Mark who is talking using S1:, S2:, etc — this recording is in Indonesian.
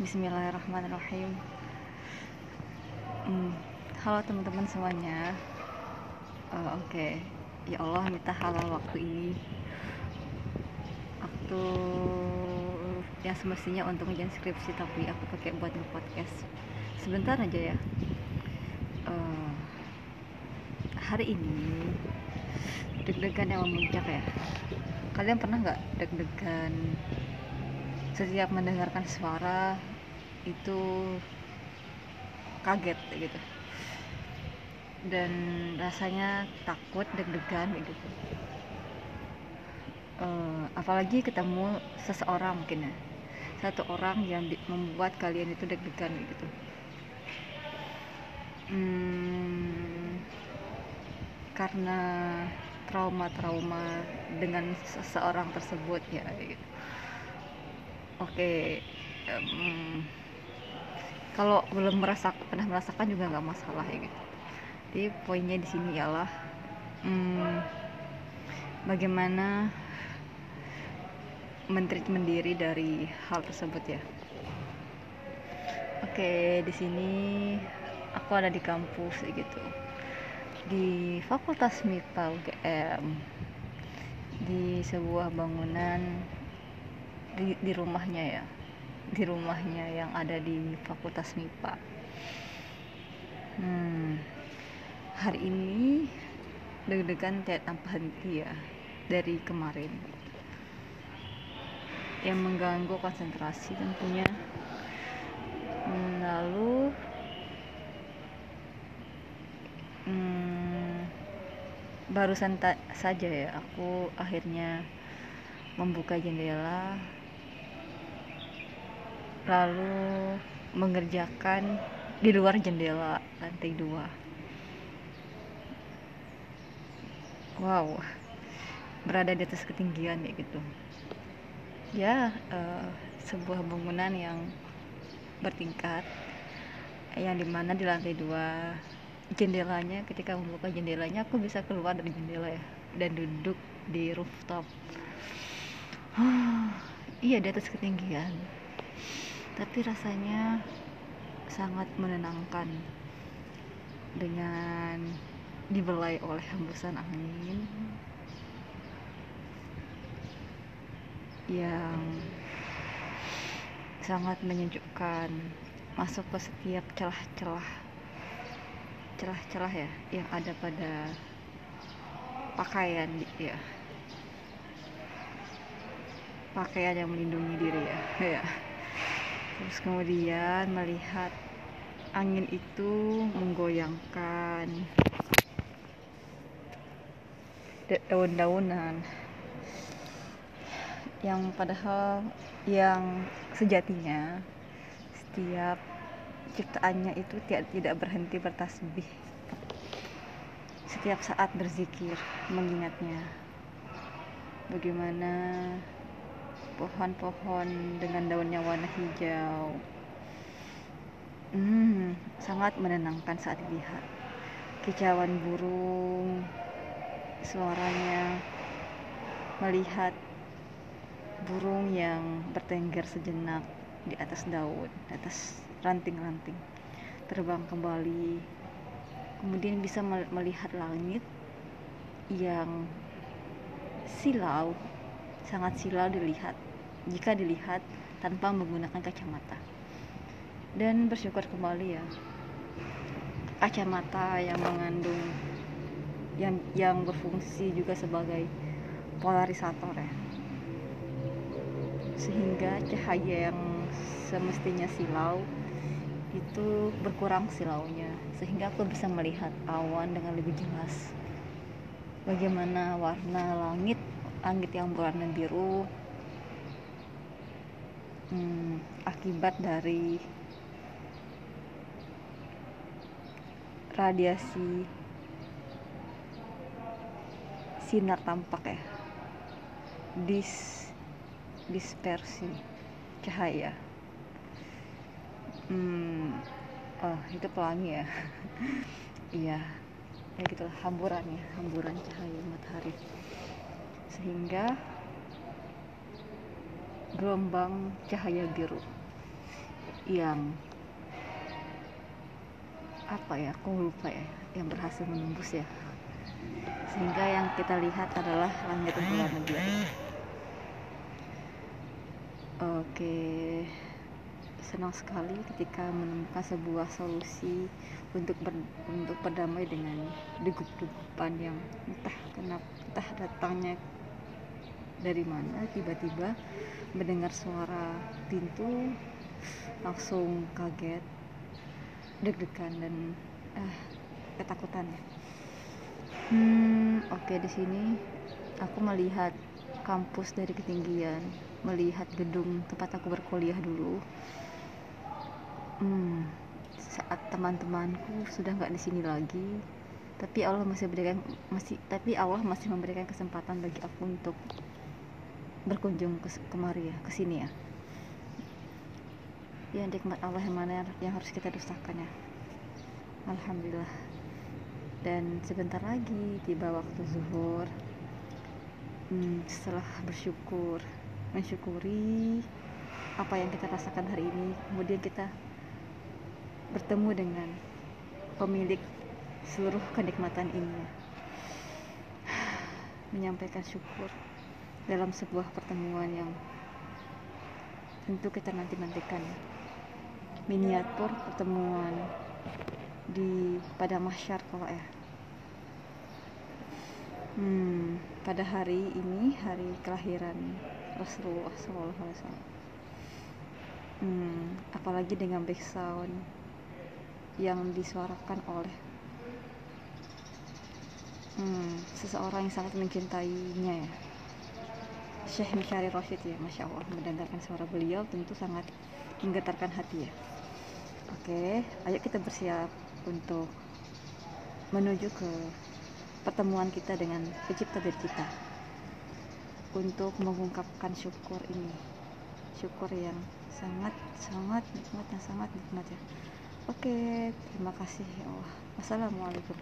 S1: Bismillahirrahmanirrahim. Hmm, halo teman-teman semuanya. Uh, Oke, okay. ya Allah minta halal waktu ini. Waktu yang semestinya untuk ngejalan skripsi tapi aku pakai buat nge-podcast. Sebentar aja ya. Uh, hari ini deg-degan yang memuncak ya. Kalian pernah nggak deg-degan setiap mendengarkan suara itu kaget gitu. Dan rasanya takut deg-degan gitu. Uh, apalagi ketemu seseorang mungkin ya. Satu orang yang membuat kalian itu deg-degan gitu. Hmm, karena trauma-trauma dengan seseorang tersebut ya gitu. Oke um, kalau belum merasa pernah merasakan juga nggak masalah ya gitu jadi poinnya di sini ialah um, bagaimana menteri mendiri dari hal tersebut ya? Oke di sini aku ada di kampus gitu. Di Fakultas MIPA UGM di sebuah bangunan di, di rumahnya ya di rumahnya yang ada di Fakultas MIPA hmm, hari ini deg-degan tidak tanpa henti ya dari kemarin. Yang mengganggu konsentrasi tentunya. Hmm, lalu hmm, barusan saja ya aku akhirnya membuka jendela lalu mengerjakan di luar jendela lantai dua. Wow berada di atas ketinggian ya gitu. Ya uh, sebuah bangunan yang bertingkat yang di mana di lantai dua jendelanya ketika membuka jendelanya aku bisa keluar dari jendela ya dan duduk di rooftop. Iya di atas ketinggian tapi rasanya sangat menenangkan dengan dibelai oleh hembusan angin yang sangat menyejukkan masuk ke setiap celah-celah celah-celah ya yang ada pada pakaian ya. Pakaian yang melindungi diri ya ya terus kemudian melihat angin itu menggoyangkan daun-daunan yang padahal yang sejatinya setiap ciptaannya itu tidak tidak berhenti bertasbih. Setiap saat berzikir mengingatnya bagaimana pohon-pohon dengan daunnya warna hijau. Hmm, sangat menenangkan saat dilihat. Kicauan burung suaranya melihat burung yang bertengger sejenak di atas daun di atas ranting-ranting terbang kembali. Kemudian bisa melihat langit yang silau sangat silau dilihat jika dilihat tanpa menggunakan kacamata. Dan bersyukur kembali ya kacamata yang mengandung yang yang berfungsi juga sebagai polarisator ya. Sehingga cahaya yang semestinya silau itu berkurang silaunya. Sehingga aku bisa melihat awan dengan lebih jelas. Bagaimana warna langit langit yang berwarna biru hmm, akibat dari radiasi sinar tampak ya. Dis dispersi cahaya. Hmm, oh itu pelangi ya. Iya ya gitu hamburan ya hamburan cahaya matahari. Sehingga gelombang cahaya biru yang apa ya aku lupa ya yang berhasil menembus ya. Sehingga yang kita lihat adalah langit berwarna biru. Oke senang sekali ketika menemukan sebuah solusi untuk ber, untuk berdamai dengan degup-degupan yang entah kenapa entah datangnya dari mana tiba-tiba mendengar suara pintu langsung kaget deg-degan dan ah ketakutan ya? Hmm oke okay, di sini aku melihat kampus dari ketinggian melihat gedung tempat aku berkuliah dulu. Hmm, saat teman-temanku sudah nggak di sini lagi tapi Allah masih berikan masih tapi Allah masih memberikan kesempatan bagi aku untuk berkunjung ke kemari ya ke sini ya. Ya nikmat Allah yang mana yang harus kita dustakan ya. Alhamdulillah. Dan sebentar lagi tiba waktu zuhur. Hmm, setelah bersyukur mensyukuri apa yang kita rasakan hari ini kemudian kita bertemu dengan pemilik seluruh kenikmatan ini. Menyampaikan syukur dalam sebuah pertemuan yang tentu kita nanti nantikan miniatur pertemuan di pada masyar kalau ya. Hmm, pada hari ini hari kelahiran Rasulullah SAW hmm, apalagi dengan background yang disuarakan oleh hmm, seseorang yang sangat mencintainya ya Syekh Mishari Rashid ya Masya Allah mendengarkan suara beliau tentu sangat menggetarkan hati ya Oke ayo kita bersiap untuk menuju ke pertemuan kita dengan pencipta dari kita untuk mengungkapkan syukur ini syukur yang sangat sangat nikmat yang sangat nikmat ya Oke, terima kasih ya Allah. Wassalamualaikum.